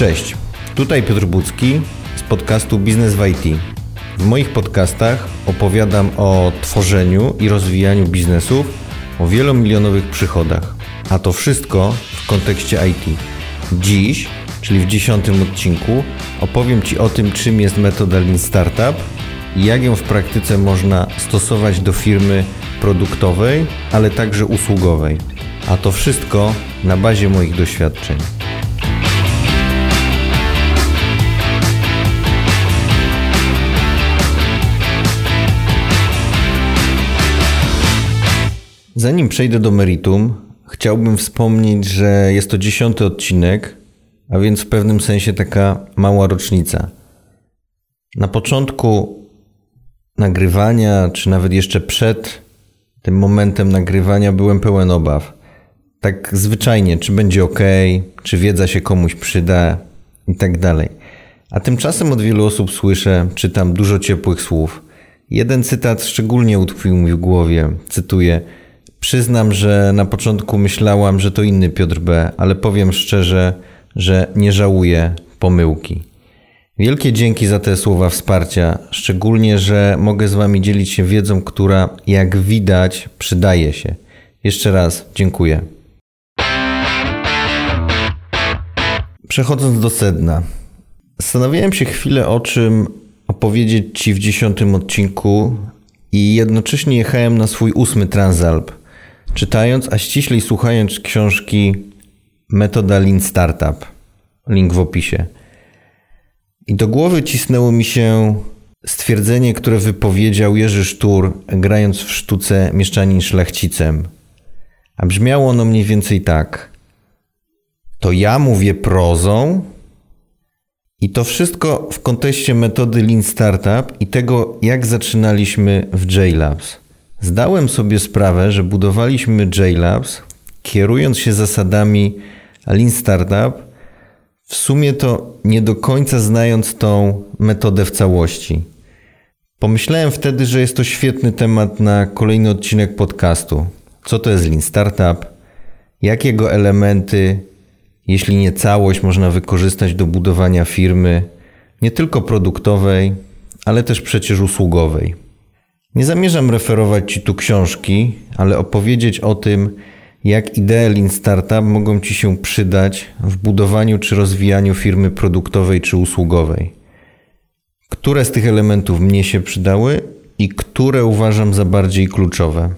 Cześć, tutaj Piotr Bucki z podcastu Biznes w IT. W moich podcastach opowiadam o tworzeniu i rozwijaniu biznesów o wielomilionowych przychodach, a to wszystko w kontekście IT. Dziś, czyli w dziesiątym odcinku, opowiem Ci o tym, czym jest metoda Lean Startup i jak ją w praktyce można stosować do firmy produktowej, ale także usługowej. A to wszystko na bazie moich doświadczeń. Zanim przejdę do meritum, chciałbym wspomnieć, że jest to dziesiąty odcinek, a więc w pewnym sensie taka mała rocznica. Na początku nagrywania, czy nawet jeszcze przed tym momentem nagrywania, byłem pełen obaw. Tak zwyczajnie, czy będzie ok, czy wiedza się komuś przyda i tak dalej. A tymczasem od wielu osób słyszę, czytam dużo ciepłych słów. Jeden cytat szczególnie utkwił mi w głowie. Cytuję: Przyznam, że na początku myślałam, że to inny Piotr B., ale powiem szczerze, że nie żałuję pomyłki. Wielkie dzięki za te słowa wsparcia, szczególnie, że mogę z Wami dzielić się wiedzą, która, jak widać, przydaje się. Jeszcze raz dziękuję. Przechodząc do sedna. Zastanawiałem się chwilę o czym opowiedzieć Ci w dziesiątym odcinku i jednocześnie jechałem na swój ósmy Transalp, czytając, a ściślej słuchając książki Metoda Lean Startup. Link w opisie. I do głowy cisnęło mi się stwierdzenie, które wypowiedział Jerzy Sztur, grając w sztuce Mieszczanin Szlachcicem. A brzmiało ono mniej więcej tak. To ja mówię prozą i to wszystko w kontekście metody Lean Startup i tego, jak zaczynaliśmy w JLabs. Zdałem sobie sprawę, że budowaliśmy JLabs kierując się zasadami Lean Startup, w sumie to nie do końca znając tą metodę w całości. Pomyślałem wtedy, że jest to świetny temat na kolejny odcinek podcastu. Co to jest Lean Startup? Jak jego elementy, jeśli nie całość, można wykorzystać do budowania firmy, nie tylko produktowej, ale też przecież usługowej. Nie zamierzam referować Ci tu książki, ale opowiedzieć o tym, jak idee Lean Startup mogą Ci się przydać w budowaniu czy rozwijaniu firmy produktowej czy usługowej. Które z tych elementów mnie się przydały i które uważam za bardziej kluczowe.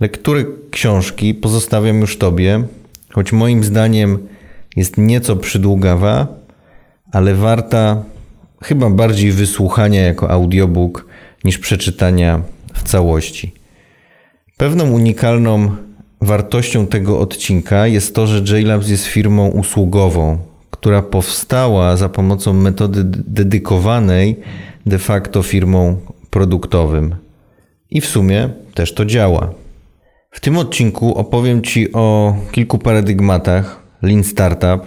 Lektury książki pozostawiam już Tobie, choć moim zdaniem jest nieco przydługawa, ale warta chyba bardziej wysłuchania jako audiobook niż przeczytania w całości. Pewną unikalną wartością tego odcinka jest to, że JLabs jest firmą usługową, która powstała za pomocą metody dedykowanej de facto firmą produktowym. I w sumie też to działa. W tym odcinku opowiem Ci o kilku paradygmatach Lean Startup,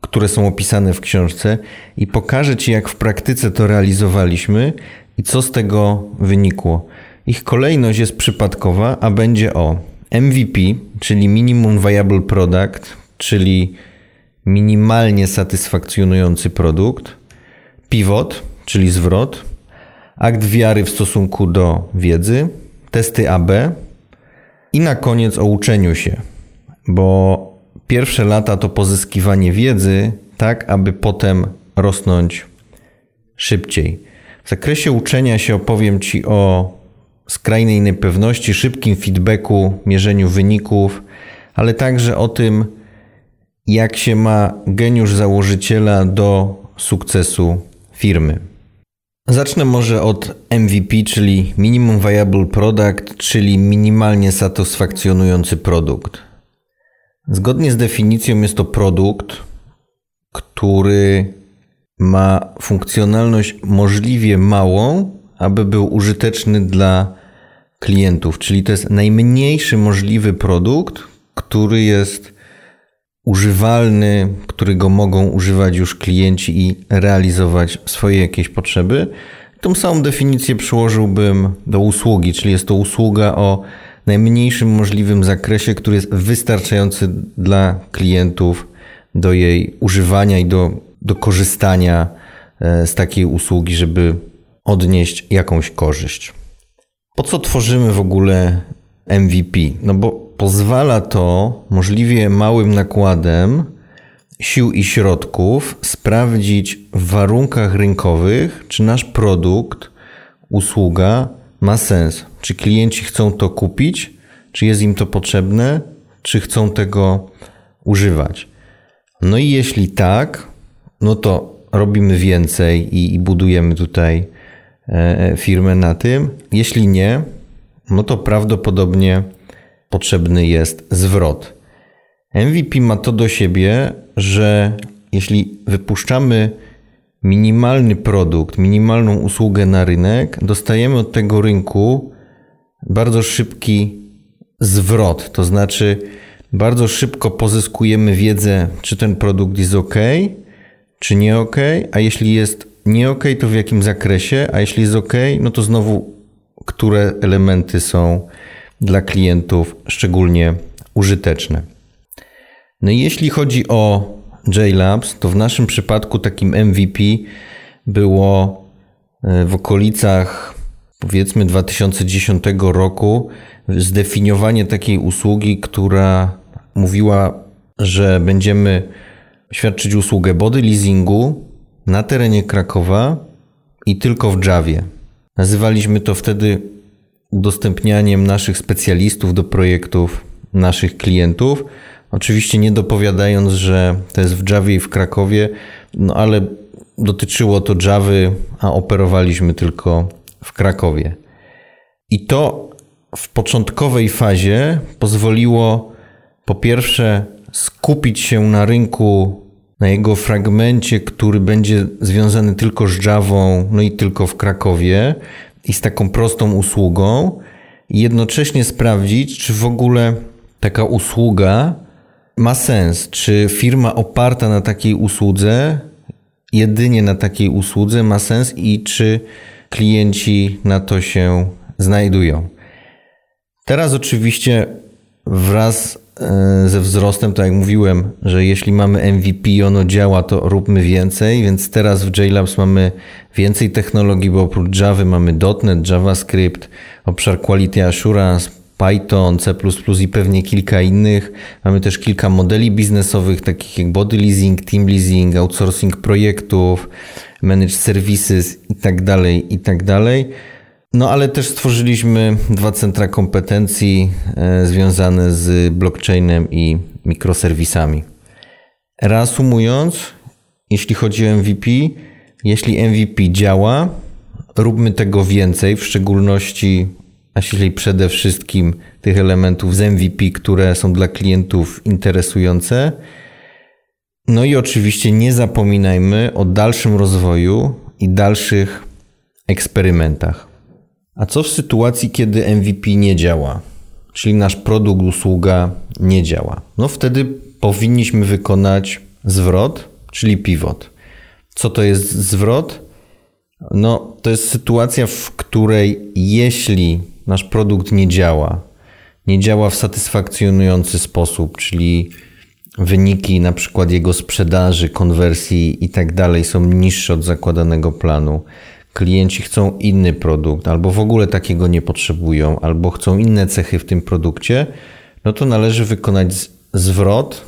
które są opisane w książce i pokażę Ci, jak w praktyce to realizowaliśmy i co z tego wynikło. Ich kolejność jest przypadkowa, a będzie o MVP, czyli Minimum Viable Product, czyli minimalnie satysfakcjonujący produkt, pivot, czyli zwrot, akt wiary w stosunku do wiedzy, testy AB i na koniec o uczeniu się, bo pierwsze lata to pozyskiwanie wiedzy, tak aby potem rosnąć szybciej. W zakresie uczenia się opowiem Ci o skrajnej niepewności, szybkim feedbacku, mierzeniu wyników, ale także o tym, jak się ma geniusz założyciela do sukcesu firmy. Zacznę może od MVP, czyli Minimum Viable Product, czyli minimalnie satysfakcjonujący produkt. Zgodnie z definicją jest to produkt, który ma funkcjonalność możliwie małą, aby był użyteczny dla klientów, czyli to jest najmniejszy możliwy produkt, który jest używalny, którego mogą używać już klienci i realizować swoje jakieś potrzeby. Tą samą definicję przyłożyłbym do usługi, czyli jest to usługa o najmniejszym możliwym zakresie, który jest wystarczający dla klientów do jej używania i do, do korzystania e, z takiej usługi, żeby odnieść jakąś korzyść. Po co tworzymy w ogóle MVP? No bo pozwala to możliwie małym nakładem sił i środków sprawdzić w warunkach rynkowych, czy nasz produkt, usługa ma sens. Czy klienci chcą to kupić, czy jest im to potrzebne, czy chcą tego używać. No i jeśli tak, no to robimy więcej i, i budujemy tutaj e, firmę na tym. Jeśli nie, no to prawdopodobnie potrzebny jest zwrot. MVP ma to do siebie, że jeśli wypuszczamy minimalny produkt, minimalną usługę na rynek, dostajemy od tego rynku bardzo szybki zwrot. To znaczy, bardzo szybko pozyskujemy wiedzę, czy ten produkt jest ok, czy nie ok, a jeśli jest nie ok, to w jakim zakresie, a jeśli jest ok, no to znowu, które elementy są dla klientów szczególnie użyteczne. No i jeśli chodzi o JLabs, to w naszym przypadku takim MVP było e, w okolicach powiedzmy 2010 roku zdefiniowanie takiej usługi, która mówiła, że będziemy świadczyć usługę body leasingu na terenie Krakowa i tylko w Javie. Nazywaliśmy to wtedy udostępnianiem naszych specjalistów do projektów naszych klientów. Oczywiście nie dopowiadając, że to jest w Javie i w Krakowie, no ale dotyczyło to Javy, a operowaliśmy tylko w Krakowie. I to w początkowej fazie pozwoliło po pierwsze skupić się na rynku, na jego fragmencie, który będzie związany tylko z Javą, no i tylko w Krakowie i z taką prostą usługą, i jednocześnie sprawdzić, czy w ogóle taka usługa ma sens, czy firma oparta na takiej usłudze, jedynie na takiej usłudze ma sens i czy klienci na to się znajdują. Teraz oczywiście wraz ze wzrostem, tak jak mówiłem, że jeśli mamy MVP ono działa, to róbmy więcej, więc teraz w JLabs mamy więcej technologii, bo oprócz Java mamy .NET, JavaScript, obszar Quality Assurance, Python, C++ i pewnie kilka innych. Mamy też kilka modeli biznesowych, takich jak body leasing, team leasing, outsourcing projektów, managed services i tak No ale też stworzyliśmy dwa centra kompetencji e, związane z blockchainem i mikroserwisami. Reasumując, jeśli chodzi o MVP, jeśli MVP działa, róbmy tego więcej, w szczególności, a jeśli przede wszystkim tych elementów z MVP, które są dla klientów interesujące. No i oczywiście nie zapominajmy o dalszym rozwoju i dalszych eksperymentach. A co w sytuacji, kiedy MVP nie działa? Czyli nasz produkt, usługa nie działa. No wtedy powinniśmy wykonać zwrot, czyli pivot. Co to jest zwrot? No, to jest sytuacja, w której jeśli nasz produkt nie działa, nie działa w satysfakcjonujący sposób, czyli wyniki na przykład jego sprzedaży, konwersji i tak dalej są niższe od zakładanego planu, klienci chcą inny produkt, albo w ogóle takiego nie potrzebują, albo chcą inne cechy w tym produkcie, no to należy wykonać zwrot.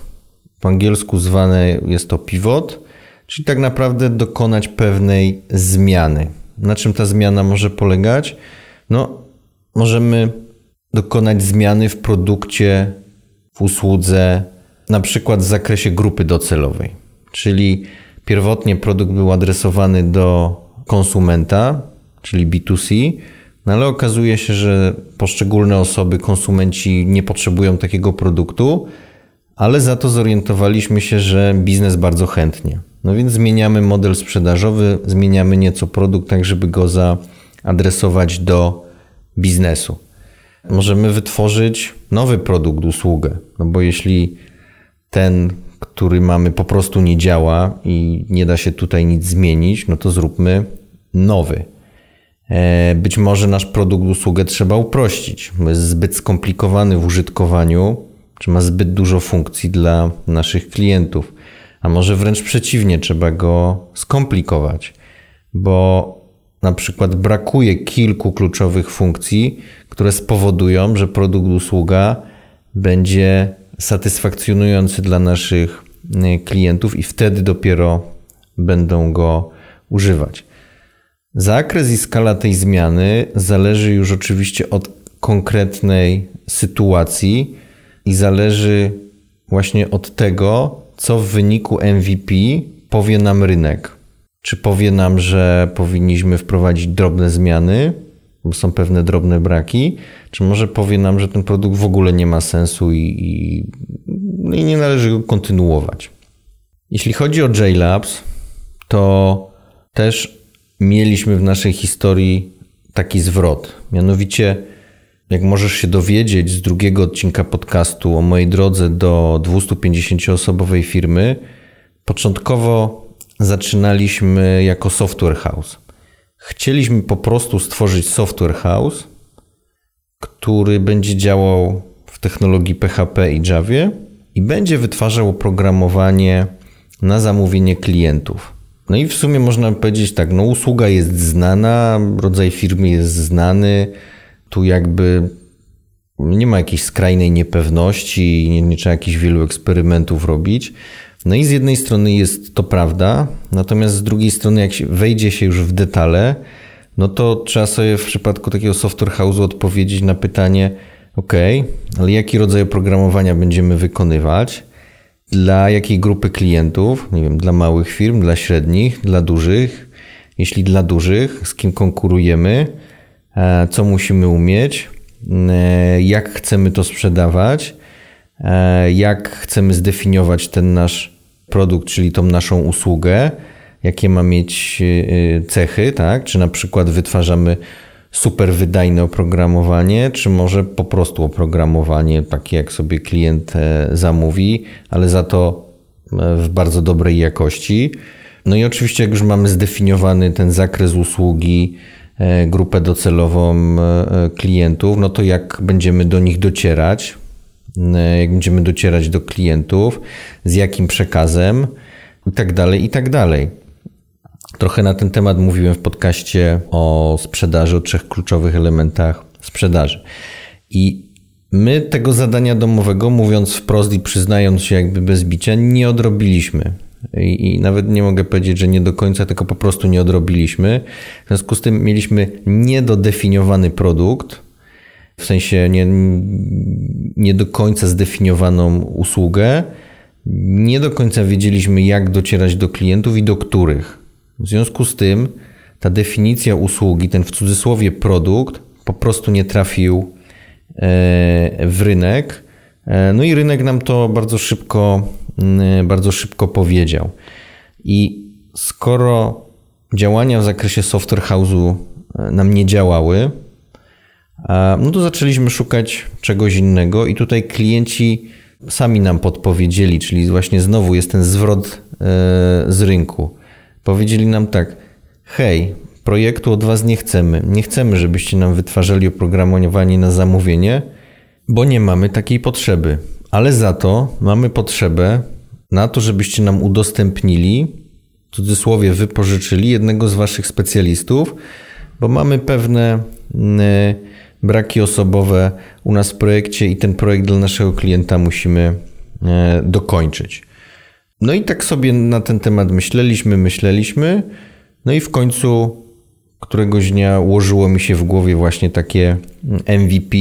Po angielsku zwane jest to pivot, czyli tak naprawdę dokonać pewnej zmiany. Na czym ta zmiana może polegać? No, możemy dokonać zmiany w produkcie, w usłudze, na przykład w zakresie grupy docelowej. Czyli pierwotnie produkt był adresowany do konsumenta, czyli B2C, no ale okazuje się, że poszczególne osoby, konsumenci nie potrzebują takiego produktu, ale za to zorientowaliśmy się, że biznes bardzo chętnie. No więc zmieniamy model sprzedażowy, zmieniamy nieco produkt, tak żeby go zaadresować do biznesu. Możemy wytworzyć nowy produkt, usługę, no bo jeśli ten który mamy po prostu nie działa i nie da się tutaj nic zmienić, no to zróbmy nowy. E, być może nasz produkt, usługę trzeba uprościć. Jest zbyt skomplikowany w użytkowaniu, czy ma zbyt dużo funkcji dla naszych klientów. a może wręcz przeciwnie, trzeba go skomplikować, bo na przykład brakuje kilku kluczowych funkcji, które spowodują, że produkt usługa będzie satysfakcjonujący dla naszych y, klientów i wtedy dopiero będą go używać. Zakres i skala tej zmiany zależy już oczywiście od konkretnej sytuacji i zależy właśnie od tego, co w wyniku MVP powie nam rynek. Czy powie nam, że powinniśmy wprowadzić drobne zmiany, bo są pewne drobne braki, czy może powie nam, że ten produkt w ogóle nie ma sensu i, i, no i nie należy go kontynuować. Jeśli chodzi o JLabs, to też mieliśmy w naszej historii taki zwrot. Mianowicie, jak możesz się dowiedzieć z drugiego odcinka podcastu o mojej drodze do 250-osobowej firmy, początkowo zaczynaliśmy jako software house. Chcieliśmy po prostu stworzyć software house, który będzie działał w technologii PHP i Java i będzie wytwarzał oprogramowanie na zamówienie klientów. No i w sumie można powiedzieć tak, no usługa jest znana, rodzaj firmy jest znany, tu jakby nie ma jakiejś skrajnej niepewności, nie, nie trzeba jakichś wielu eksperymentów robić. No i z jednej strony jest to prawda, natomiast z drugiej strony, jak się wejdzie się już w detale, no to trzeba sobie w przypadku takiego software house'u odpowiedzieć na pytanie, ok, ale jaki rodzaj oprogramowania będziemy wykonywać, dla jakiej grupy klientów, nie wiem, dla małych firm, dla średnich, dla dużych, jeśli dla dużych, z kim konkurujemy, e, co musimy umieć, e, jak chcemy to sprzedawać, E, jak chcemy zdefiniować ten nasz produkt, czyli tą naszą usługę, jakie ma mieć cechy, tak? Czy na przykład wytwarzamy super wydajne oprogramowanie, czy może po prostu oprogramowanie takie, jak sobie klient e, zamówi, ale za to w bardzo dobrej jakości. No i oczywiście, jak już mamy zdefiniowany ten zakres usługi, grupę docelową klientów, no to jak będziemy do nich docierać, E, jak będziemy docierać do klientów, z jakim przekazem i tak dalej, i tak dalej. Trochę na ten temat mówiłem w podcaście o sprzedaży, o trzech kluczowych elementach sprzedaży. I my tego zadania domowego, mówiąc wprost i przyznając się jakby bez bicia, nie odrobiliśmy. I, I, nawet nie mogę powiedzieć, że nie do końca, tylko po prostu nie odrobiliśmy. W związku z tym mieliśmy niedodefiniowany produkt, w sensie nie, nie do końca zdefiniowaną usługę. Nie do końca wiedzieliśmy, jak docierać do klientów i do których. W związku z tym ta definicja usługi, ten w cudzysłowie produkt, po prostu nie trafił e, w rynek. E, no i rynek nam to bardzo szybko, bardzo szybko powiedział. I skoro działania w zakresie software house'u e, nam nie działały, no to zaczęliśmy szukać czegoś innego i tutaj klienci sami nam podpowiedzieli, czyli właśnie znowu jest ten zwrot z rynku. Powiedzieli nam tak: hej, projektu od Was nie chcemy. Nie chcemy, żebyście nam wytwarzali oprogramowanie na zamówienie, bo nie mamy takiej potrzeby. Ale za to mamy potrzebę na to, żebyście nam udostępnili, w cudzysłowie wypożyczyli jednego z Waszych specjalistów, bo mamy pewne braki osobowe u nas w projekcie i ten projekt dla naszego klienta musimy e, dokończyć. No i tak sobie na ten temat myśleliśmy, myśleliśmy, no i w końcu któregoś dnia ułożyło mi się w głowie właśnie takie MVP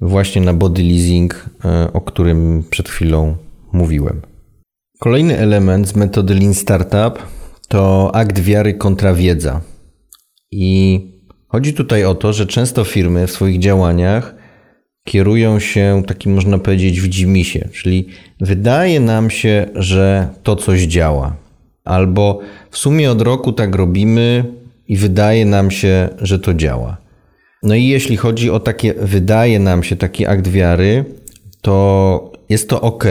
właśnie na body leasing, e, o którym przed chwilą mówiłem. Kolejny element z metody Lean Startup to akt wiary kontra wiedza. I Chodzi tutaj o to, że często firmy w swoich działaniach kierują się takim, można powiedzieć, widzimisię, czyli wydaje nam się, że to coś działa. Albo w sumie od roku tak robimy i wydaje nam się, że to działa. No i jeśli chodzi o takie wydaje nam się taki akt wiary, to jest to ok,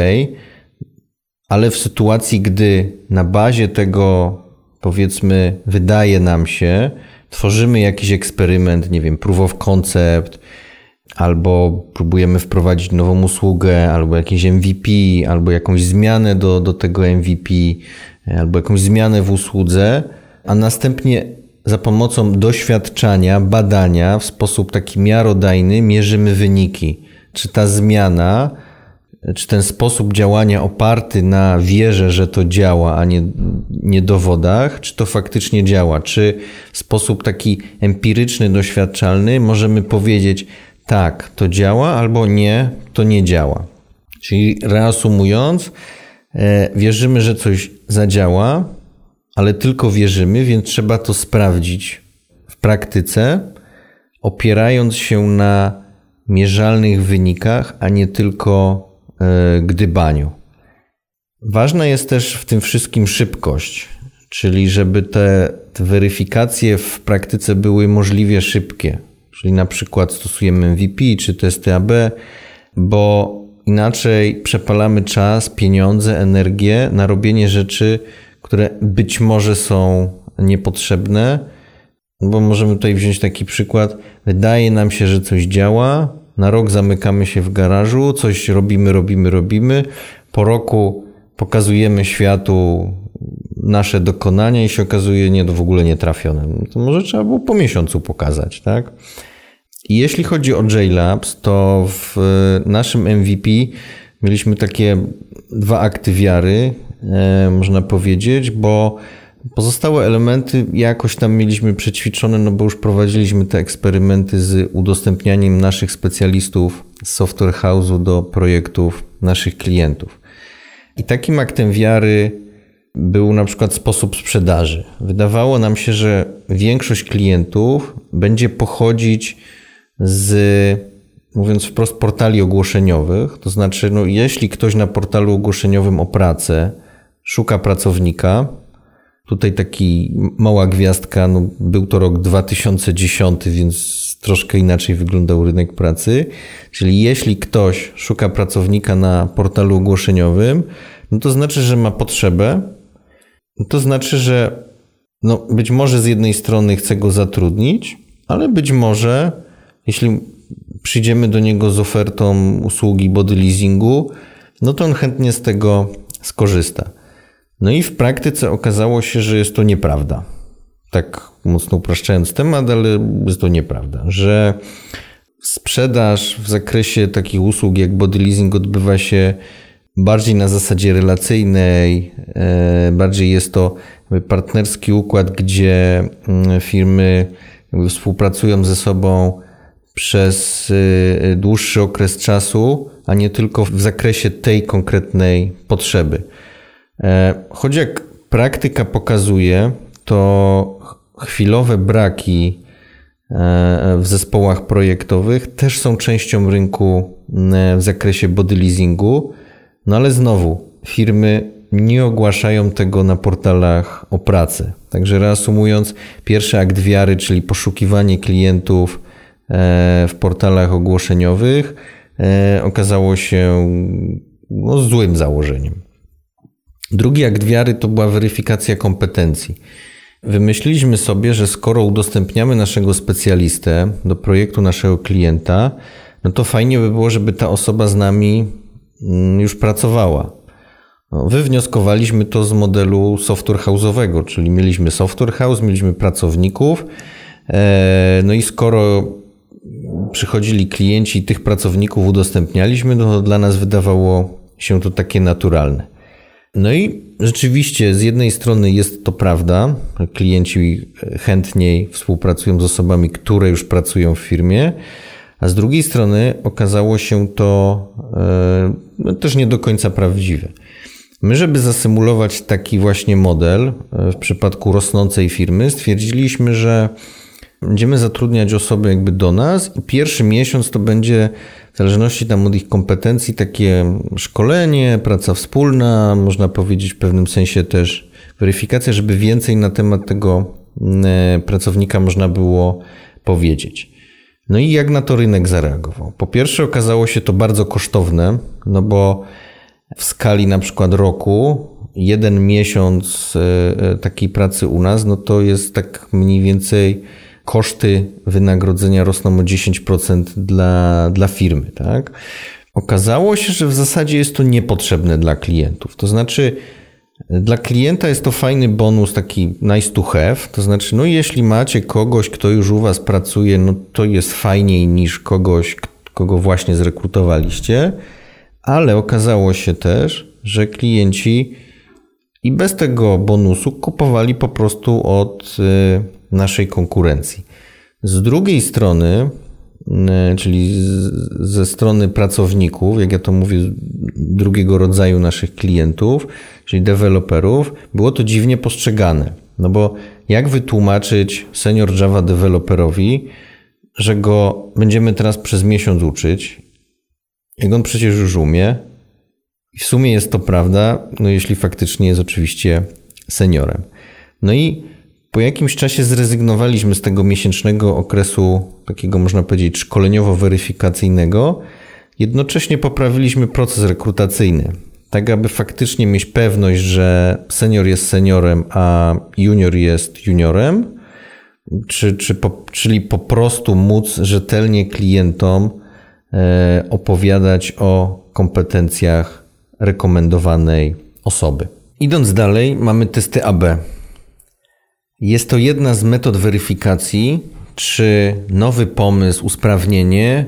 ale w sytuacji, gdy na bazie tego powiedzmy wydaje nam się, tworzymy jakiś eksperyment, nie wiem, proof of concept, albo próbujemy wprowadzić nową usługę, albo jakieś MVP, albo jakąś zmianę do, do tego MVP, albo jakąś zmianę w usłudze, a następnie za pomocą doświadczenia, badania w sposób taki miarodajny mierzymy wyniki. Czy ta zmiana, czy ten sposób działania oparty na wierze, że to działa, a nie, nie dowodach, czy to faktycznie działa? Czy w sposób taki empiryczny, doświadczalny możemy powiedzieć, tak, to działa, albo nie, to nie działa. Czyli reasumując, e, wierzymy, że coś zadziała, ale tylko wierzymy, więc trzeba to sprawdzić w praktyce, opierając się na mierzalnych wynikach, a nie tylko e, gdybaniu. Ważna jest też w tym wszystkim szybkość, czyli żeby te, te weryfikacje w praktyce były możliwie szybkie. Czyli na przykład stosujemy MVP czy testy AB, bo inaczej przepalamy czas, pieniądze, energię na robienie rzeczy, które być może są niepotrzebne, bo możemy tutaj wziąć taki przykład. Wydaje nam się, że coś działa, na rok zamykamy się w garażu, coś robimy, robimy, robimy. Po roku pokazujemy światu nasze dokonania i się okazuje nie, w ogóle nie trafione. To może trzeba było po miesiącu pokazać, tak? Jeśli chodzi o JLabs, to w naszym MVP mieliśmy takie dwa akty wiary, e, można powiedzieć, bo pozostałe elementy jakoś tam mieliśmy przećwiczone, no bo już prowadziliśmy te eksperymenty z udostępnianiem naszych specjalistów z Software House'u do projektów naszych klientów. I takim aktem wiary był na przykład sposób sprzedaży. Wydawało nam się, że większość klientów będzie pochodzić z, mówiąc wprost, portali ogłoszeniowych. To znaczy, no, jeśli ktoś na portalu ogłoszeniowym o pracę szuka pracownika, tutaj taki mała gwiazdka, no, był to rok 2010, więc troszkę inaczej wyglądał rynek pracy. Czyli jeśli ktoś szuka pracownika na portalu ogłoszeniowym, no to znaczy, że ma potrzebę. No to znaczy, że no, być może z jednej strony chce go zatrudnić, ale być może jeśli przyjdziemy do niego z ofertą usługi body leasingu, no to on chętnie z tego skorzysta. No i w praktyce okazało się, że jest to nieprawda. Tak mocno upraszczając temat, ale jest to nieprawda, że sprzedaż w zakresie takich usług jak body leasing odbywa się bardziej na zasadzie relacyjnej, e, bardziej jest to partnerski układ, gdzie mm, firmy współpracują ze sobą przez y, dłuższy okres czasu, a nie tylko w zakresie tej konkretnej potrzeby. E, choć jak praktyka pokazuje, to chwilowe braki e, w zespołach projektowych też są częścią rynku e, w zakresie body leasingu, no ale znowu firmy nie ogłaszają tego na portalach o pracę. Także reasumując, pierwszy akt wiary, czyli poszukiwanie klientów, w portalach ogłoszeniowych e, okazało się no, złym założeniem. Drugi akt wiary to była weryfikacja kompetencji. Wymyśliliśmy sobie, że skoro udostępniamy naszego specjalistę do projektu naszego klienta, no to fajnie by było, żeby ta osoba z nami mm, już pracowała. No, wywnioskowaliśmy to z modelu software house'owego, czyli mieliśmy software house, mieliśmy pracowników, e, no i skoro przychodzili klienci i tych pracowników udostępnialiśmy, no to dla nas wydawało się to takie naturalne. No i rzeczywiście z jednej strony jest to prawda, klienci chętniej współpracują z osobami, które już pracują w firmie, a z drugiej strony okazało się to e, no, też nie do końca prawdziwe. My, żeby zasymulować taki właśnie model e, w przypadku rosnącej firmy, stwierdziliśmy, że Będziemy zatrudniać osoby jakby do nas i pierwszy miesiąc to będzie w zależności tam od ich kompetencji takie szkolenie, praca wspólna, można powiedzieć w pewnym sensie też weryfikacja, żeby więcej na temat tego e, pracownika można było powiedzieć. No i jak na to rynek zareagował? Po pierwsze okazało się to bardzo kosztowne, no bo w skali na przykład roku jeden miesiąc e, e, takiej pracy u nas, no to jest tak mniej więcej koszty wynagrodzenia rosną o 10% dla, dla firmy. Tak? Okazało się, że w zasadzie jest to niepotrzebne dla klientów. To znaczy, dla klienta jest to fajny bonus, taki nice to have. To znaczy, no jeśli macie kogoś, kto już u Was pracuje, no to jest fajniej niż kogoś, kogo właśnie zrekrutowaliście. Ale okazało się też, że klienci i bez tego bonusu kupowali po prostu od y, naszej konkurencji. Z drugiej strony, y, czyli ze strony pracowników, jak ja to mówię, drugiego rodzaju naszych klientów, czyli deweloperów, było to dziwnie postrzegane. No bo jak wytłumaczyć senior Java deweloperowi, że go będziemy teraz przez miesiąc uczyć, jak on przecież już umie, i w sumie jest to prawda, no jeśli faktycznie jest oczywiście seniorem. No i po jakimś czasie zrezygnowaliśmy z tego miesięcznego okresu, takiego można powiedzieć szkoleniowo-weryfikacyjnego. Jednocześnie poprawiliśmy proces rekrutacyjny, tak aby faktycznie mieć pewność, że senior jest seniorem, a junior jest juniorem, czy, czy po, czyli po prostu móc rzetelnie klientom e, opowiadać o kompetencjach rekomendowanej osoby. Idąc dalej, mamy testy AB. Jest to jedna z metod weryfikacji, czy nowy pomysł, usprawnienie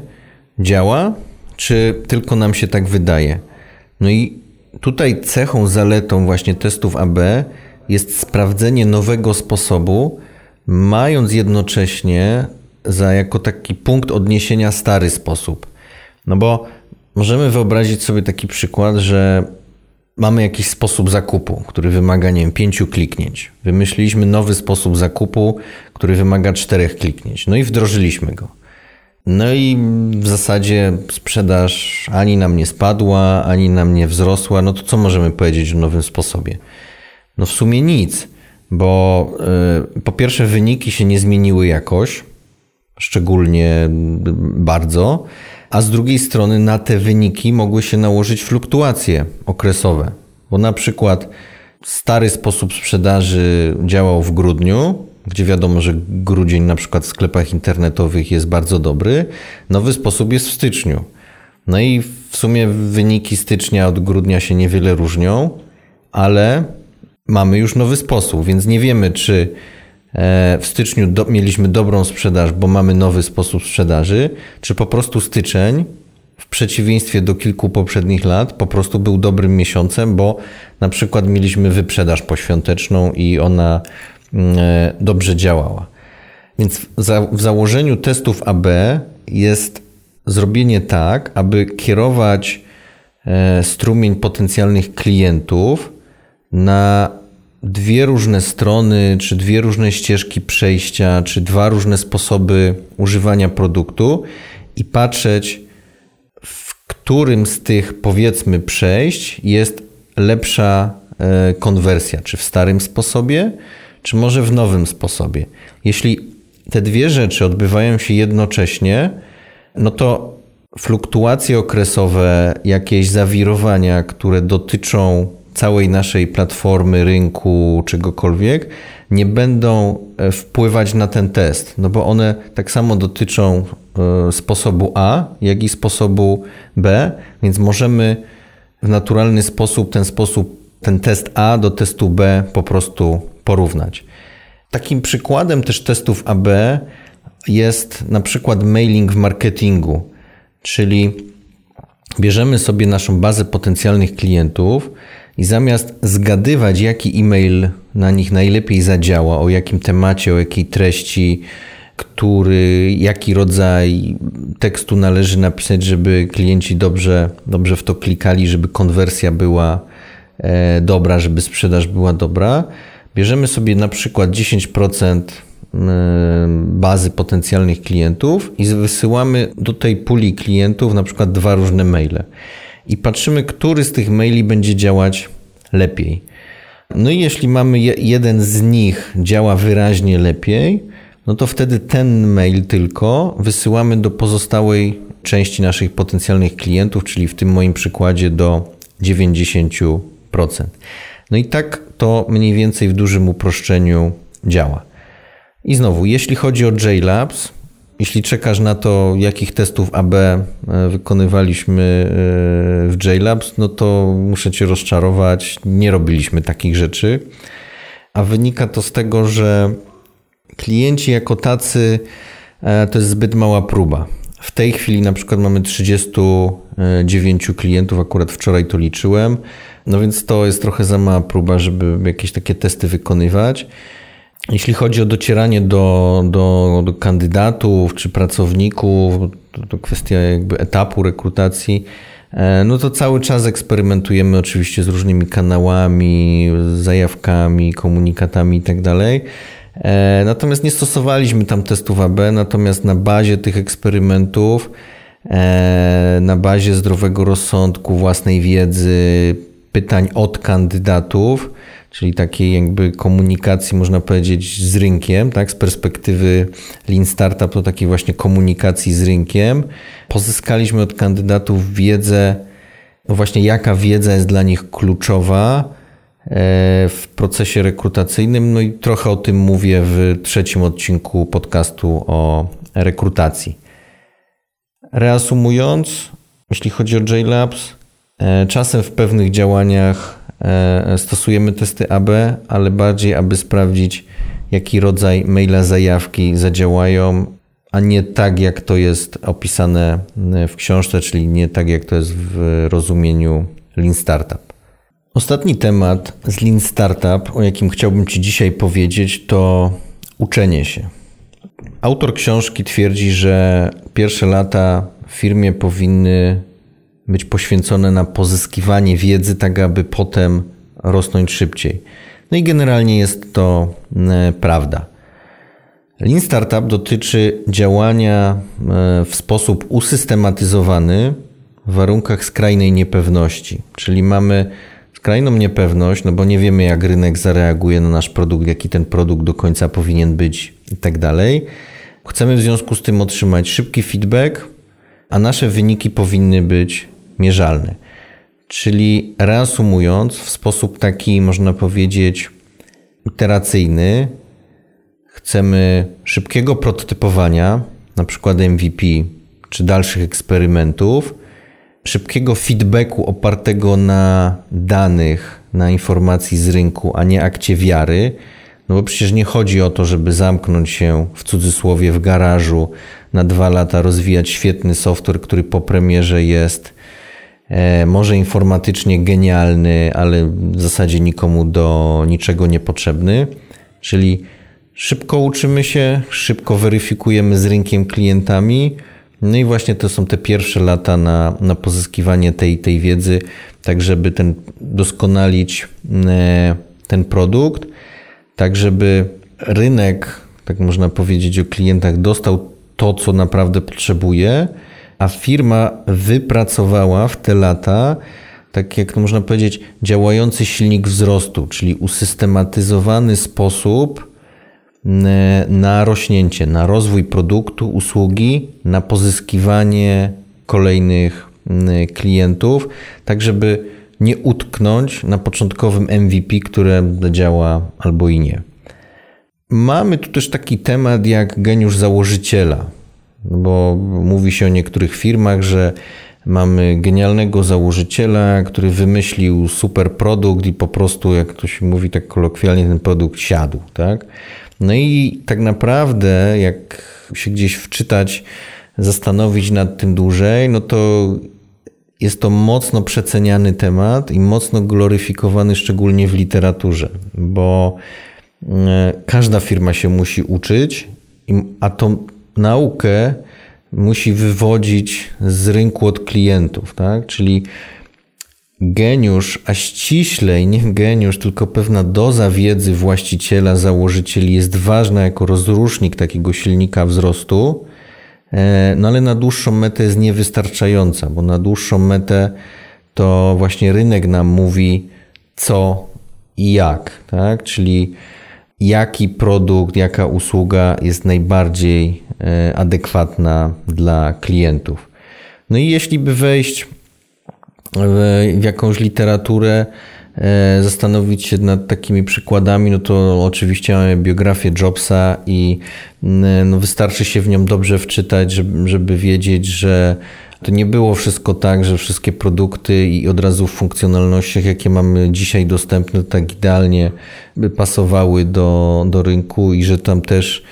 działa, czy tylko nam się tak wydaje. No i tutaj cechą, zaletą właśnie testów AB jest sprawdzenie nowego sposobu, mając jednocześnie za jako taki punkt odniesienia stary sposób. No bo Możemy wyobrazić sobie taki przykład, że mamy jakiś sposób zakupu, który wymaga, nie wiem, pięciu kliknięć. Wymyśliliśmy nowy sposób zakupu, który wymaga czterech kliknięć. No i wdrożyliśmy go. No i w zasadzie sprzedaż ani nam nie spadła, ani nam nie wzrosła. No to co możemy powiedzieć o nowym sposobie? No w sumie nic, bo yy, po pierwsze wyniki się nie zmieniły jakoś, szczególnie bardzo a z drugiej strony na te wyniki mogły się nałożyć fluktuacje okresowe, bo na przykład stary sposób sprzedaży działał w grudniu, gdzie wiadomo, że grudzień na przykład w sklepach internetowych jest bardzo dobry, nowy sposób jest w styczniu. No i w sumie wyniki stycznia od grudnia się niewiele różnią, ale mamy już nowy sposób, więc nie wiemy, czy w styczniu do, mieliśmy dobrą sprzedaż, bo mamy nowy sposób sprzedaży, czy po prostu styczeń, w przeciwieństwie do kilku poprzednich lat, po prostu był dobrym miesiącem, bo na przykład mieliśmy wyprzedaż poświąteczną i ona mm, e, dobrze działała. Więc w założeniu testów AB jest zrobienie tak, aby kierować e, strumień potencjalnych klientów na dwie różne strony, czy dwie różne ścieżki przejścia, czy dwa różne sposoby używania produktu i patrzeć, w którym z tych powiedzmy przejść jest lepsza e, konwersja, czy w starym sposobie, czy może w nowym sposobie. Jeśli te dwie rzeczy odbywają się jednocześnie, no to fluktuacje okresowe, jakieś zawirowania, które dotyczą całej naszej platformy, rynku, czegokolwiek, nie będą e, wpływać na ten test, no bo one tak samo dotyczą e, sposobu A, jak i sposobu B, więc możemy w naturalny sposób ten sposób, ten test A do testu B po prostu porównać. Takim przykładem też testów AB jest na przykład mailing w marketingu, czyli bierzemy sobie naszą bazę potencjalnych klientów, i zamiast zgadywać, jaki e-mail na nich najlepiej zadziała, o jakim temacie, o jakiej treści, który, jaki rodzaj tekstu należy napisać, żeby klienci dobrze, dobrze w to klikali, żeby konwersja była e, dobra, żeby sprzedaż była dobra, bierzemy sobie na przykład 10% bazy potencjalnych klientów i wysyłamy do tej puli klientów na przykład dwa różne maile i patrzymy, który z tych maili będzie działać lepiej. No i jeśli mamy jeden z nich działa wyraźnie lepiej, no to wtedy ten mail tylko wysyłamy do pozostałej części naszych potencjalnych klientów, czyli w tym moim przykładzie do 90%. No i tak to mniej więcej w dużym uproszczeniu działa. I znowu, jeśli chodzi o JLabs, jeśli czekasz na to, jakich testów AB e, wykonywaliśmy e, w JLabs, no to muszę cię rozczarować, nie robiliśmy takich rzeczy. A wynika to z tego, że klienci jako tacy e, to jest zbyt mała próba. W tej chwili na przykład mamy 39 klientów, akurat wczoraj to liczyłem, no więc to jest trochę za mała próba, żeby jakieś takie testy wykonywać. Jeśli chodzi o docieranie do, do, do kandydatów czy pracowników, to, to kwestia jakby etapu rekrutacji, e, no to cały czas eksperymentujemy oczywiście z różnymi kanałami, zajawkami, komunikatami itd. Tak e, natomiast nie stosowaliśmy tam testów AB, natomiast na bazie tych eksperymentów, e, na bazie zdrowego rozsądku, własnej wiedzy, pytań od kandydatów, czyli takiej jakby komunikacji, można powiedzieć, z rynkiem, tak, z perspektywy Lean Startup, to takiej właśnie komunikacji z rynkiem. Pozyskaliśmy od kandydatów wiedzę, no właśnie jaka wiedza jest dla nich kluczowa e, w procesie rekrutacyjnym, no i trochę o tym mówię w trzecim odcinku podcastu o rekrutacji. Reasumując, jeśli chodzi o JLabs, e, czasem w pewnych działaniach stosujemy testy AB, ale bardziej, aby sprawdzić, jaki rodzaj maila zajawki zadziałają, a nie tak, jak to jest opisane w książce, czyli nie tak, jak to jest w rozumieniu Lean Startup. Ostatni temat z Lean Startup, o jakim chciałbym Ci dzisiaj powiedzieć, to uczenie się. Autor książki twierdzi, że pierwsze lata w firmie powinny być poświęcone na pozyskiwanie wiedzy, tak aby potem rosnąć szybciej. No i generalnie jest to e, prawda. Lean Startup dotyczy działania e, w sposób usystematyzowany w warunkach skrajnej niepewności, czyli mamy skrajną niepewność, no bo nie wiemy jak rynek zareaguje na nasz produkt, jaki ten produkt do końca powinien być i tak dalej. Chcemy w związku z tym otrzymać szybki feedback, a nasze wyniki powinny być mierzalny. Czyli reasumując, w sposób taki, można powiedzieć, iteracyjny, chcemy szybkiego prototypowania, na przykład MVP, czy dalszych eksperymentów, szybkiego feedbacku opartego na danych, na informacji z rynku, a nie akcie wiary. No bo przecież nie chodzi o to, żeby zamknąć się w cudzysłowie w garażu na dwa lata, rozwijać świetny software, który po premierze jest może informatycznie genialny, ale w zasadzie nikomu do niczego niepotrzebny. Czyli szybko uczymy się, szybko weryfikujemy z rynkiem klientami. No i właśnie to są te pierwsze lata na, na pozyskiwanie tej, tej wiedzy, tak żeby ten, doskonalić e, ten produkt, tak żeby rynek, tak można powiedzieć o klientach, dostał to, co naprawdę potrzebuje a firma wypracowała w te lata, tak jak można powiedzieć, działający silnik wzrostu, czyli usystematyzowany sposób na rośnięcie, na rozwój produktu, usługi, na pozyskiwanie kolejnych klientów, tak żeby nie utknąć na początkowym MVP, które działa albo i nie. Mamy tu też taki temat jak geniusz założyciela. Bo mówi się o niektórych firmach, że mamy genialnego założyciela, który wymyślił super produkt i po prostu, jak to się mówi tak kolokwialnie, ten produkt siadł, tak? No i tak naprawdę, jak się gdzieś wczytać, zastanowić nad tym dłużej, no to jest to mocno przeceniany temat i mocno gloryfikowany, szczególnie w literaturze, bo e, każda firma się musi uczyć, a to naukę musi wywodzić z rynku od klientów, tak? Czyli geniusz, a ściślej nie geniusz, tylko pewna doza wiedzy właściciela, założycieli jest ważna jako rozrusznik takiego silnika wzrostu, e, no ale na dłuższą metę jest niewystarczająca, bo na dłuższą metę to właśnie rynek nam mówi co i jak, tak? Czyli jaki produkt, jaka usługa jest najbardziej e, adekwatna dla klientów. No i jeśli by wejść w jakąś literaturę, e, zastanowić się nad takimi przykładami, no to oczywiście mamy biografię Jobsa i no wystarczy się w nią dobrze wczytać, żeby, żeby wiedzieć, że to nie było wszystko tak, że wszystkie produkty i od razu w funkcjonalnościach, jakie mamy dzisiaj dostępne, tak idealnie pasowały do, do rynku i że tam też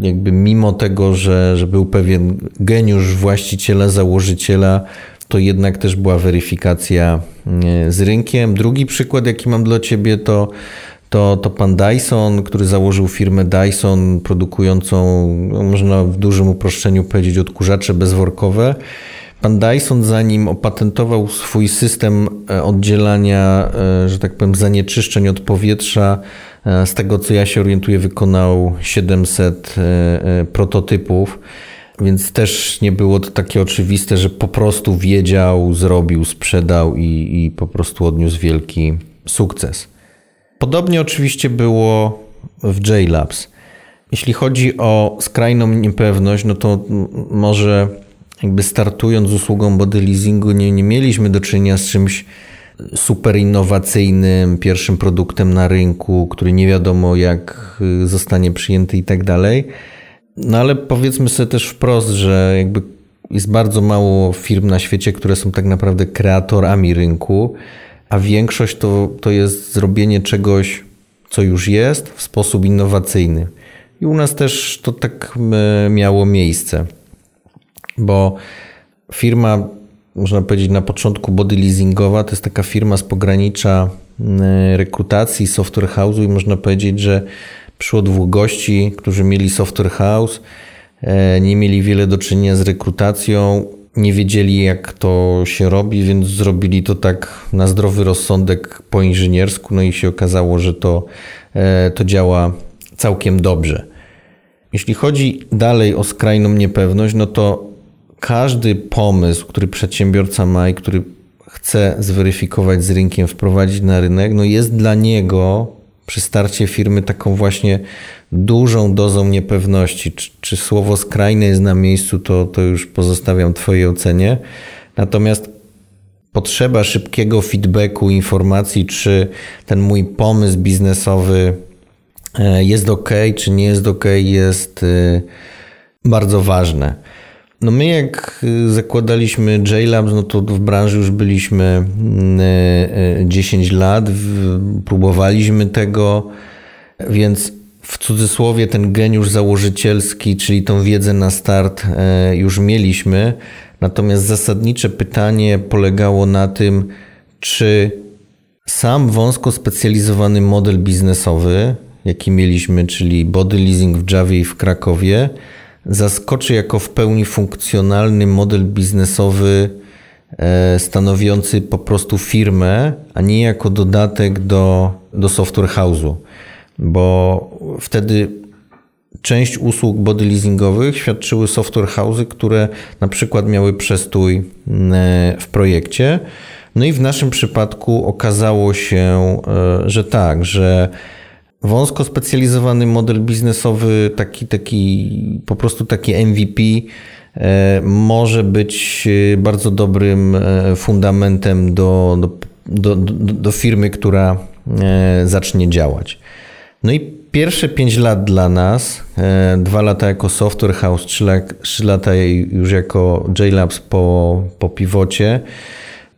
jakby mimo tego, że, że był pewien geniusz właściciela, założyciela, to jednak też była weryfikacja e, z rynkiem. Drugi przykład, jaki mam dla Ciebie, to, to, to pan Dyson, który założył firmę Dyson, produkującą, no można w dużym uproszczeniu powiedzieć, odkurzacze bezworkowe. Pan Dyson, zanim opatentował swój system e, oddzielania, e, że tak powiem, zanieczyszczeń od powietrza, z tego co ja się orientuję, wykonał 700 prototypów. Więc też nie było to takie oczywiste, że po prostu wiedział, zrobił, sprzedał i, i po prostu odniósł wielki sukces. Podobnie oczywiście było w JLabs. Jeśli chodzi o skrajną niepewność, no to może jakby startując z usługą body leasingu nie, nie mieliśmy do czynienia z czymś super innowacyjnym, pierwszym produktem na rynku, który nie wiadomo jak zostanie przyjęty i tak dalej. No ale powiedzmy sobie też wprost, że jakby jest bardzo mało firm na świecie, które są tak naprawdę kreatorami rynku, a większość to, to jest zrobienie czegoś, co już jest, w sposób innowacyjny. I u nas też to tak e, miało miejsce, bo firma, można powiedzieć na początku body leasingowa, to jest taka firma z pogranicza e, rekrutacji, software house'u i można powiedzieć, że Przyszło dwóch gości, którzy mieli software house, e, nie mieli wiele do czynienia z rekrutacją, nie wiedzieli jak to się robi, więc zrobili to tak na zdrowy rozsądek po inżyniersku, no i się okazało, że to, e, to działa całkiem dobrze. Jeśli chodzi dalej o skrajną niepewność, no to każdy pomysł, który przedsiębiorca ma i który chce zweryfikować z rynkiem, wprowadzić na rynek, no jest dla niego przy starcie firmy taką właśnie dużą dozą niepewności. Czy, czy słowo skrajne jest na miejscu, to, to już pozostawiam Twojej ocenie. Natomiast potrzeba szybkiego feedbacku, informacji, czy ten mój pomysł biznesowy e, jest ok, czy nie jest ok, jest e, bardzo ważne. No my jak y, zakładaliśmy JLabs, no to w branży już byliśmy 10 mm, y, y, lat, próbowaliśmy tego, więc w cudzysłowie ten geniusz założycielski, czyli tą wiedzę na start e, już mieliśmy. Natomiast zasadnicze pytanie polegało na tym, czy sam wąsko specjalizowany model biznesowy, jaki mieliśmy, czyli body leasing w Javie i w Krakowie, zaskoczy jako w pełni funkcjonalny model biznesowy e, stanowiący po prostu firmę, a nie jako dodatek do, do software house'u, bo wtedy część usług body leasingowych świadczyły software house'y, które na przykład miały przestój e, w projekcie. No i w naszym przypadku okazało się, e, że tak, że wąsko specjalizowany model biznesowy, taki, taki po prostu taki MVP e, może być e, bardzo dobrym e, fundamentem do, do, do, do firmy, która zacznie działać. No i pierwsze 5 lat dla nas, dwa lata jako software house, 3 lata już jako JLabs po, po pivocie,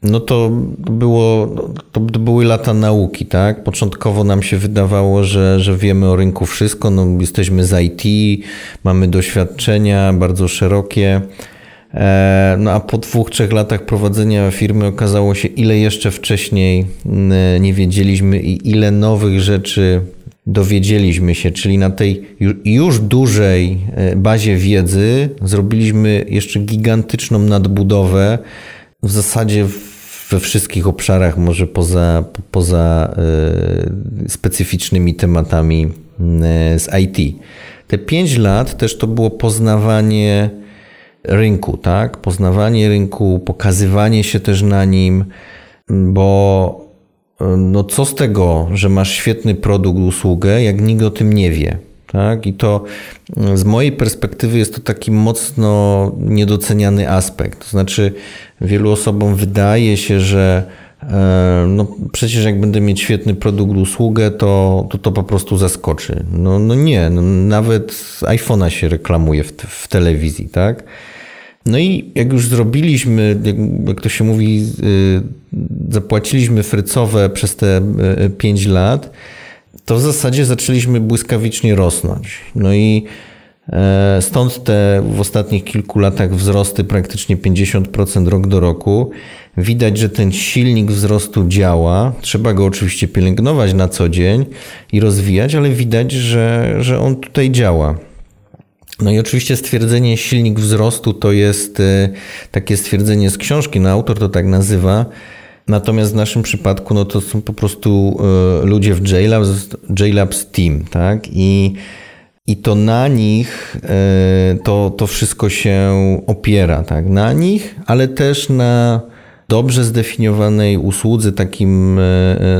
no to było, to były lata nauki, tak? Początkowo nam się wydawało, że, że wiemy o rynku wszystko, no jesteśmy z IT, mamy doświadczenia bardzo szerokie. E, no a po dwóch, trzech latach prowadzenia firmy okazało się, ile jeszcze wcześniej nie wiedzieliśmy i ile nowych rzeczy dowiedzieliśmy się, czyli na tej już dużej e, bazie wiedzy zrobiliśmy jeszcze gigantyczną nadbudowę w zasadzie we wszystkich obszarach, może poza, poza e, specyficznymi tematami e, z IT. Te 5 lat też to było poznawanie rynku, tak? Poznawanie rynku, pokazywanie się też na nim, bo e, no co z tego, że masz świetny produkt, usługę, jak nikt o tym nie wie. Tak? I to z mojej perspektywy jest to taki mocno niedoceniany aspekt. To znaczy, wielu osobom wydaje się, że E, no przecież jak będę mieć świetny produkt, usługę, to to, to po prostu zaskoczy. No, no nie, no nawet iPhone'a się reklamuje w, w telewizji, tak? No i jak już zrobiliśmy, jak to się mówi, y, zapłaciliśmy frycowe przez te 5 y, lat, to w zasadzie zaczęliśmy błyskawicznie rosnąć. No i e, stąd te w ostatnich kilku latach wzrosty praktycznie 50% rok do roku. Widać, że ten silnik wzrostu działa. Trzeba go oczywiście pielęgnować na co dzień i rozwijać, ale widać, że, że on tutaj działa. No i oczywiście stwierdzenie silnik wzrostu to jest e, takie stwierdzenie z książki, no autor to tak nazywa. Natomiast w naszym przypadku no to są po prostu e, ludzie w JLabs, JLabs Team, tak? I, i to na nich e, to, to wszystko się opiera, tak? Na nich, ale też na dobrze zdefiniowanej usłudze, takim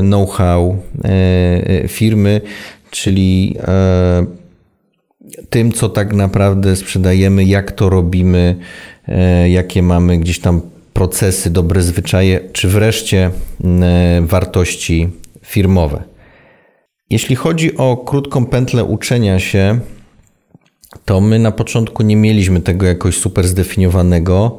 know-how firmy, czyli tym, co tak naprawdę sprzedajemy, jak to robimy, e, jakie mamy gdzieś tam procesy, dobre zwyczaje, czy wreszcie e, wartości firmowe. Jeśli chodzi o krótką pętlę uczenia się, to my na początku nie mieliśmy tego jakoś super zdefiniowanego.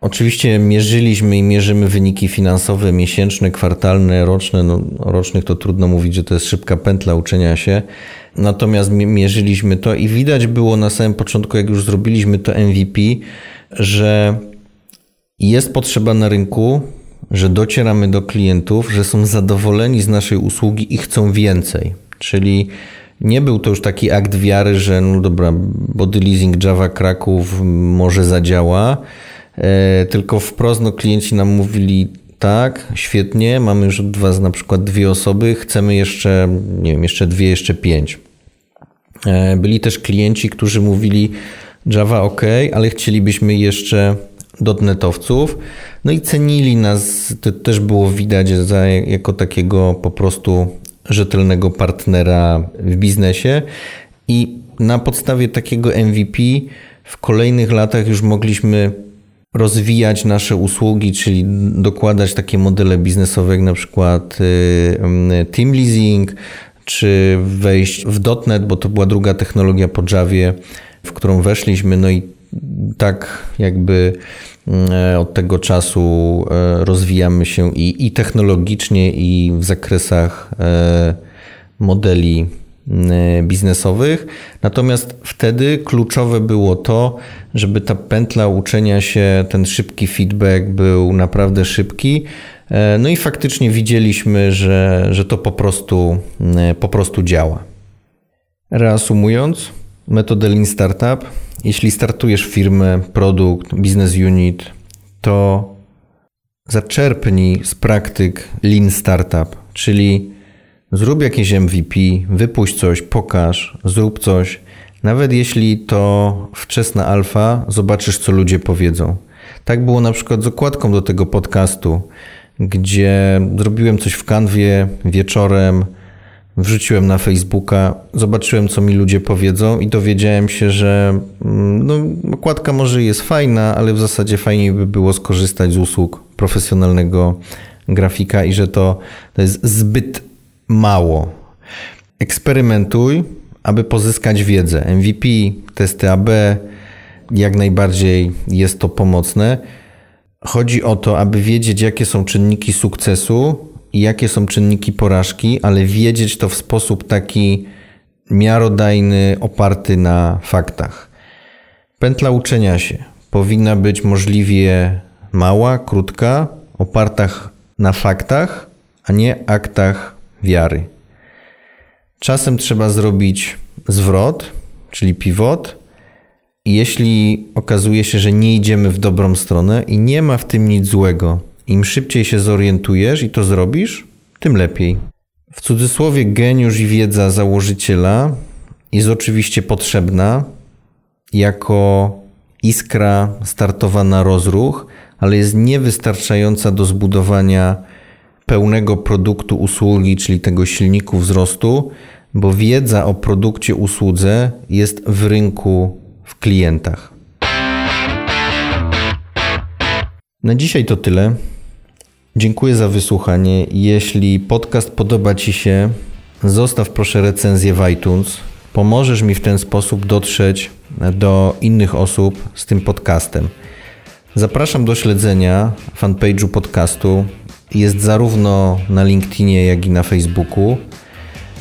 Oczywiście mierzyliśmy i mierzymy wyniki finansowe miesięczne, kwartalne, roczne. No, rocznych to trudno mówić, że to jest szybka pętla uczenia się. Natomiast mierzyliśmy to i widać było na samym początku, jak już zrobiliśmy to MVP, że jest potrzeba na rynku, że docieramy do klientów, że są zadowoleni z naszej usługi i chcą więcej. Czyli nie był to już taki akt wiary, że no dobra, body leasing Java Kraków może zadziała, e, tylko wprost no, klienci nam mówili tak, świetnie, mamy już od Was na przykład dwie osoby, chcemy jeszcze, nie wiem, jeszcze dwie, jeszcze pięć. E, byli też klienci, którzy mówili Java ok, ale chcielibyśmy jeszcze dotnetowców. No i cenili nas, to też było widać za, jako takiego po prostu rzetelnego partnera w biznesie. I na podstawie takiego MVP w kolejnych latach już mogliśmy rozwijać nasze usługi, czyli dokładać takie modele biznesowe, jak na przykład y, Team Leasing, czy wejść w .NET, bo to była druga technologia po Javie, w którą weszliśmy, no i tak jakby mm, od tego czasu e, rozwijamy się i, i technologicznie, i w zakresach e, modeli E, biznesowych. Natomiast wtedy kluczowe było to, żeby ta pętla uczenia się, ten szybki feedback był naprawdę szybki. E, no i faktycznie widzieliśmy, że, że to po prostu, e, po prostu działa. Reasumując, metodę Lean Startup, jeśli startujesz firmę, produkt, business unit, to zaczerpnij z praktyk Lean Startup, czyli Zrób jakieś MVP, wypuść coś, pokaż, zrób coś. Nawet jeśli to wczesna alfa, zobaczysz, co ludzie powiedzą. Tak było na przykład z okładką do tego podcastu, gdzie zrobiłem coś w kanwie wieczorem, wrzuciłem na Facebooka, zobaczyłem, co mi ludzie powiedzą i dowiedziałem się, że mm, no, może jest fajna, ale w zasadzie fajniej by było skorzystać z usług profesjonalnego grafika i że to, to jest zbyt mało. Eksperymentuj, aby pozyskać wiedzę. MVP, testy AB, jak najbardziej jest to pomocne. Chodzi o to, aby wiedzieć, jakie są czynniki sukcesu jakie są czynniki porażki, ale wiedzieć to w sposób taki miarodajny, oparty na faktach. Pętla uczenia się powinna być możliwie mała, krótka, oparta na faktach, a nie aktach wiary. Czasem trzeba zrobić zwrot, czyli pivot. Jeśli okazuje się, że nie idziemy w dobrą stronę i nie ma w tym nic złego, im szybciej się zorientujesz i to zrobisz, tym lepiej. W cudzysłowie geniusz i wiedza założyciela jest oczywiście potrzebna jako iskra startowa na rozruch, ale jest niewystarczająca do zbudowania pełnego produktu usługi, czyli tego silniku wzrostu, bo wiedza o produkcie, usłudze jest w rynku, w klientach. Na dzisiaj to tyle. Dziękuję za wysłuchanie. Jeśli podcast podoba Ci się, zostaw proszę recenzję w iTunes. Pomożesz mi w ten sposób dotrzeć do innych osób z tym podcastem. Zapraszam do śledzenia fanpage'u podcastu. Jest zarówno na LinkedInie, jak i na Facebooku.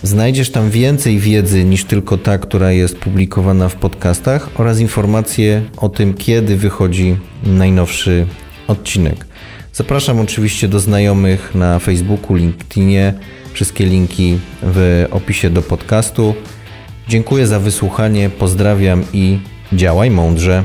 Znajdziesz tam więcej wiedzy niż tylko ta, która jest publikowana w podcastach oraz informacje o tym, kiedy wychodzi najnowszy odcinek. Zapraszam oczywiście do znajomych na Facebooku, LinkedInie. Wszystkie linki w opisie do podcastu. Dziękuję za wysłuchanie, pozdrawiam i działaj mądrze.